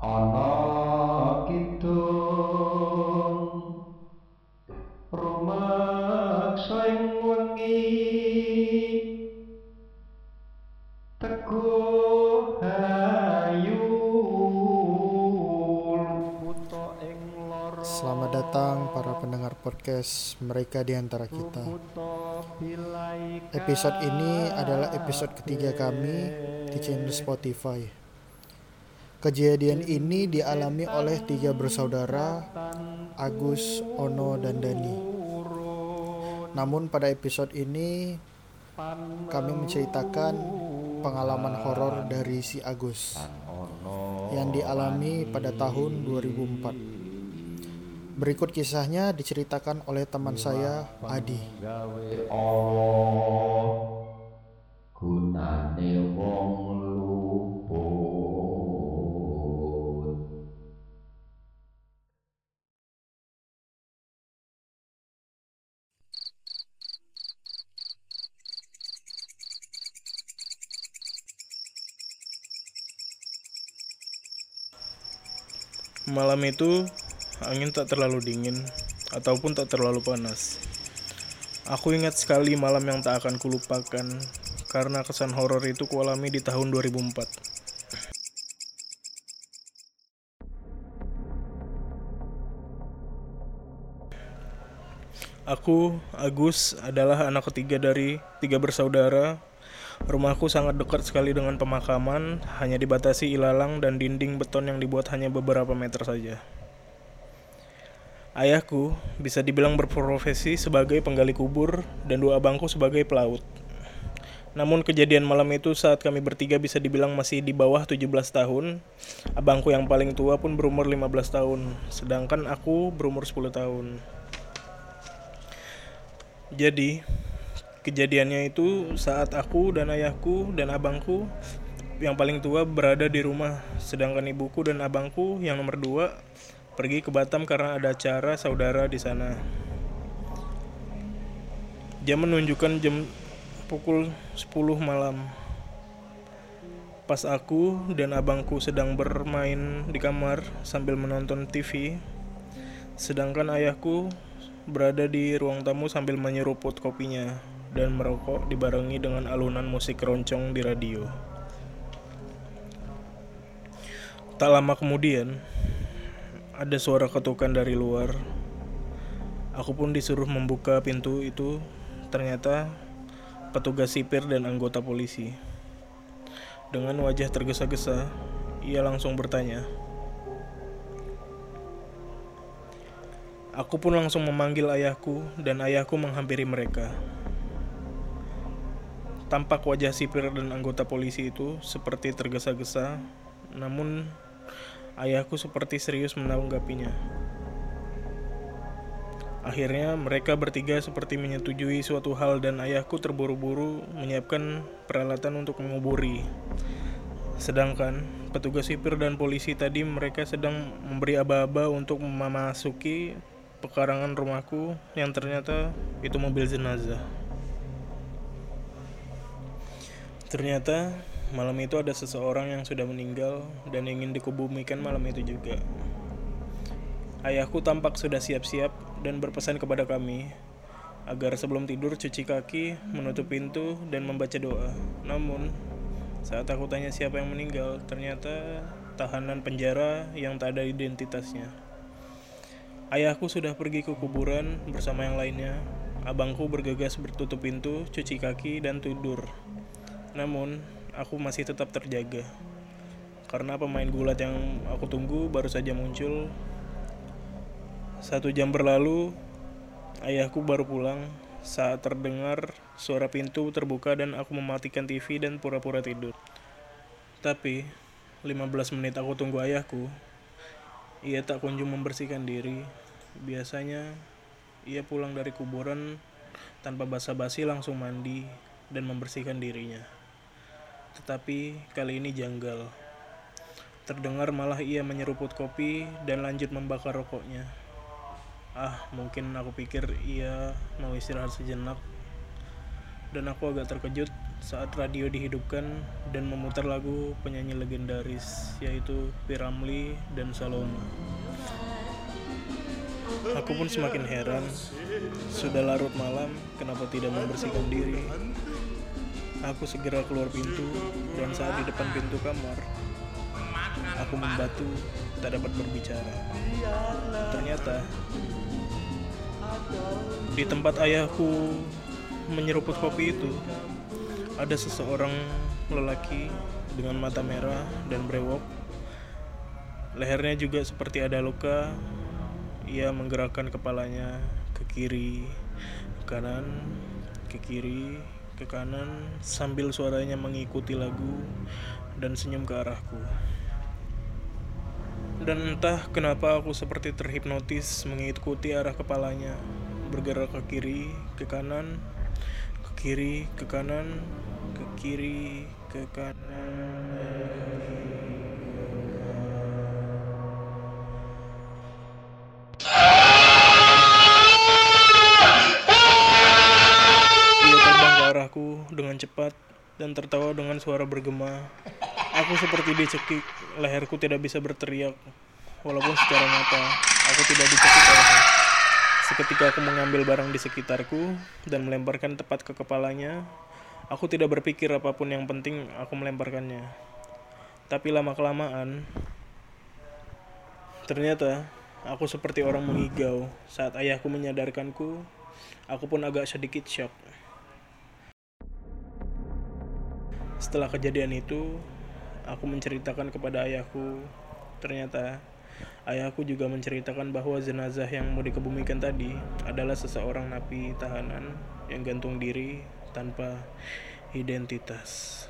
ana kidung rumaksa ing wengi. Teguh hayu Selamat datang para pendengar podcast mereka di antara kita. Episode ini adalah episode ketiga kami di channel Spotify. Kejadian ini dialami oleh tiga bersaudara, Agus, Ono, dan Dani. Namun pada episode ini kami menceritakan pengalaman horor dari si Agus yang dialami pada tahun 2004. Berikut kisahnya diceritakan oleh teman saya, Adi. gunane Malam itu angin tak terlalu dingin ataupun tak terlalu panas. Aku ingat sekali malam yang tak akan kulupakan karena kesan horor itu kualami di tahun 2004. Aku, Agus, adalah anak ketiga dari tiga bersaudara. Rumahku sangat dekat sekali dengan pemakaman, hanya dibatasi ilalang dan dinding beton yang dibuat hanya beberapa meter saja. Ayahku bisa dibilang berprofesi sebagai penggali kubur dan dua abangku sebagai pelaut. Namun kejadian malam itu saat kami bertiga bisa dibilang masih di bawah 17 tahun. Abangku yang paling tua pun berumur 15 tahun, sedangkan aku berumur 10 tahun. Jadi, kejadiannya itu saat aku dan ayahku dan abangku yang paling tua berada di rumah, sedangkan ibuku dan abangku yang nomor dua pergi ke Batam karena ada acara saudara di sana. Jam menunjukkan jam pukul 10 malam. Pas aku dan abangku sedang bermain di kamar sambil menonton TV, sedangkan ayahku berada di ruang tamu sambil menyeruput kopinya dan merokok dibarengi dengan alunan musik keroncong di radio. Tak lama kemudian, ada suara ketukan dari luar. Aku pun disuruh membuka pintu itu. Ternyata petugas sipir dan anggota polisi. Dengan wajah tergesa-gesa, ia langsung bertanya, Aku pun langsung memanggil ayahku dan ayahku menghampiri mereka. Tampak wajah sipir dan anggota polisi itu seperti tergesa-gesa, namun ayahku seperti serius menanggapinya. Akhirnya mereka bertiga seperti menyetujui suatu hal dan ayahku terburu-buru menyiapkan peralatan untuk menguburi. Sedangkan petugas sipir dan polisi tadi mereka sedang memberi aba-aba untuk memasuki pekarangan rumahku yang ternyata itu mobil jenazah. Ternyata malam itu ada seseorang yang sudah meninggal dan ingin dikubumikan malam itu juga. Ayahku tampak sudah siap-siap dan berpesan kepada kami agar sebelum tidur cuci kaki, menutup pintu, dan membaca doa. Namun, saat aku tanya siapa yang meninggal, ternyata tahanan penjara yang tak ada identitasnya. Ayahku sudah pergi ke kuburan bersama yang lainnya. Abangku bergegas bertutup pintu, cuci kaki, dan tidur. Namun, aku masih tetap terjaga. Karena pemain gulat yang aku tunggu baru saja muncul. Satu jam berlalu, ayahku baru pulang saat terdengar suara pintu terbuka dan aku mematikan TV dan pura-pura tidur. Tapi, 15 menit aku tunggu ayahku, ia tak kunjung membersihkan diri. Biasanya, ia pulang dari kuburan tanpa basa-basi langsung mandi dan membersihkan dirinya. Tetapi kali ini janggal. Terdengar malah ia menyeruput kopi dan lanjut membakar rokoknya. Ah, mungkin aku pikir ia mau istirahat sejenak. Dan aku agak terkejut saat radio dihidupkan dan memutar lagu penyanyi legendaris yaitu Piramli dan Saloma. Aku pun semakin heran. Sudah larut malam, kenapa tidak membersihkan diri? Aku segera keluar pintu dan saat di depan pintu kamar, aku membatu, tak dapat berbicara. Ternyata di tempat ayahku menyeruput kopi itu, ada seseorang lelaki dengan mata merah dan brewok. Lehernya juga seperti ada luka. Ia menggerakkan kepalanya ke kiri, ke kanan, ke kiri, ke kanan sambil suaranya mengikuti lagu dan senyum ke arahku. Dan entah kenapa aku seperti terhipnotis mengikuti arah kepalanya, bergerak ke kiri, ke kanan, ke kiri, ke kanan, ke kiri, ke kanan. Arahku dengan cepat dan tertawa dengan suara bergema. Aku seperti dicekik, leherku tidak bisa berteriak. Walaupun secara nyata, aku tidak dicekik olehnya. Seketika aku mengambil barang di sekitarku dan melemparkan tepat ke kepalanya, aku tidak berpikir apa pun yang penting aku melemparkannya. Tapi lama-kelamaan, ternyata aku seperti orang mengigau saat ayahku menyadarkanku. Aku pun agak sedikit shock. Setelah kejadian itu, aku menceritakan kepada ayahku. Ternyata ayahku juga menceritakan bahwa jenazah yang mau dikebumikan tadi adalah seseorang napi tahanan yang gantung diri tanpa identitas.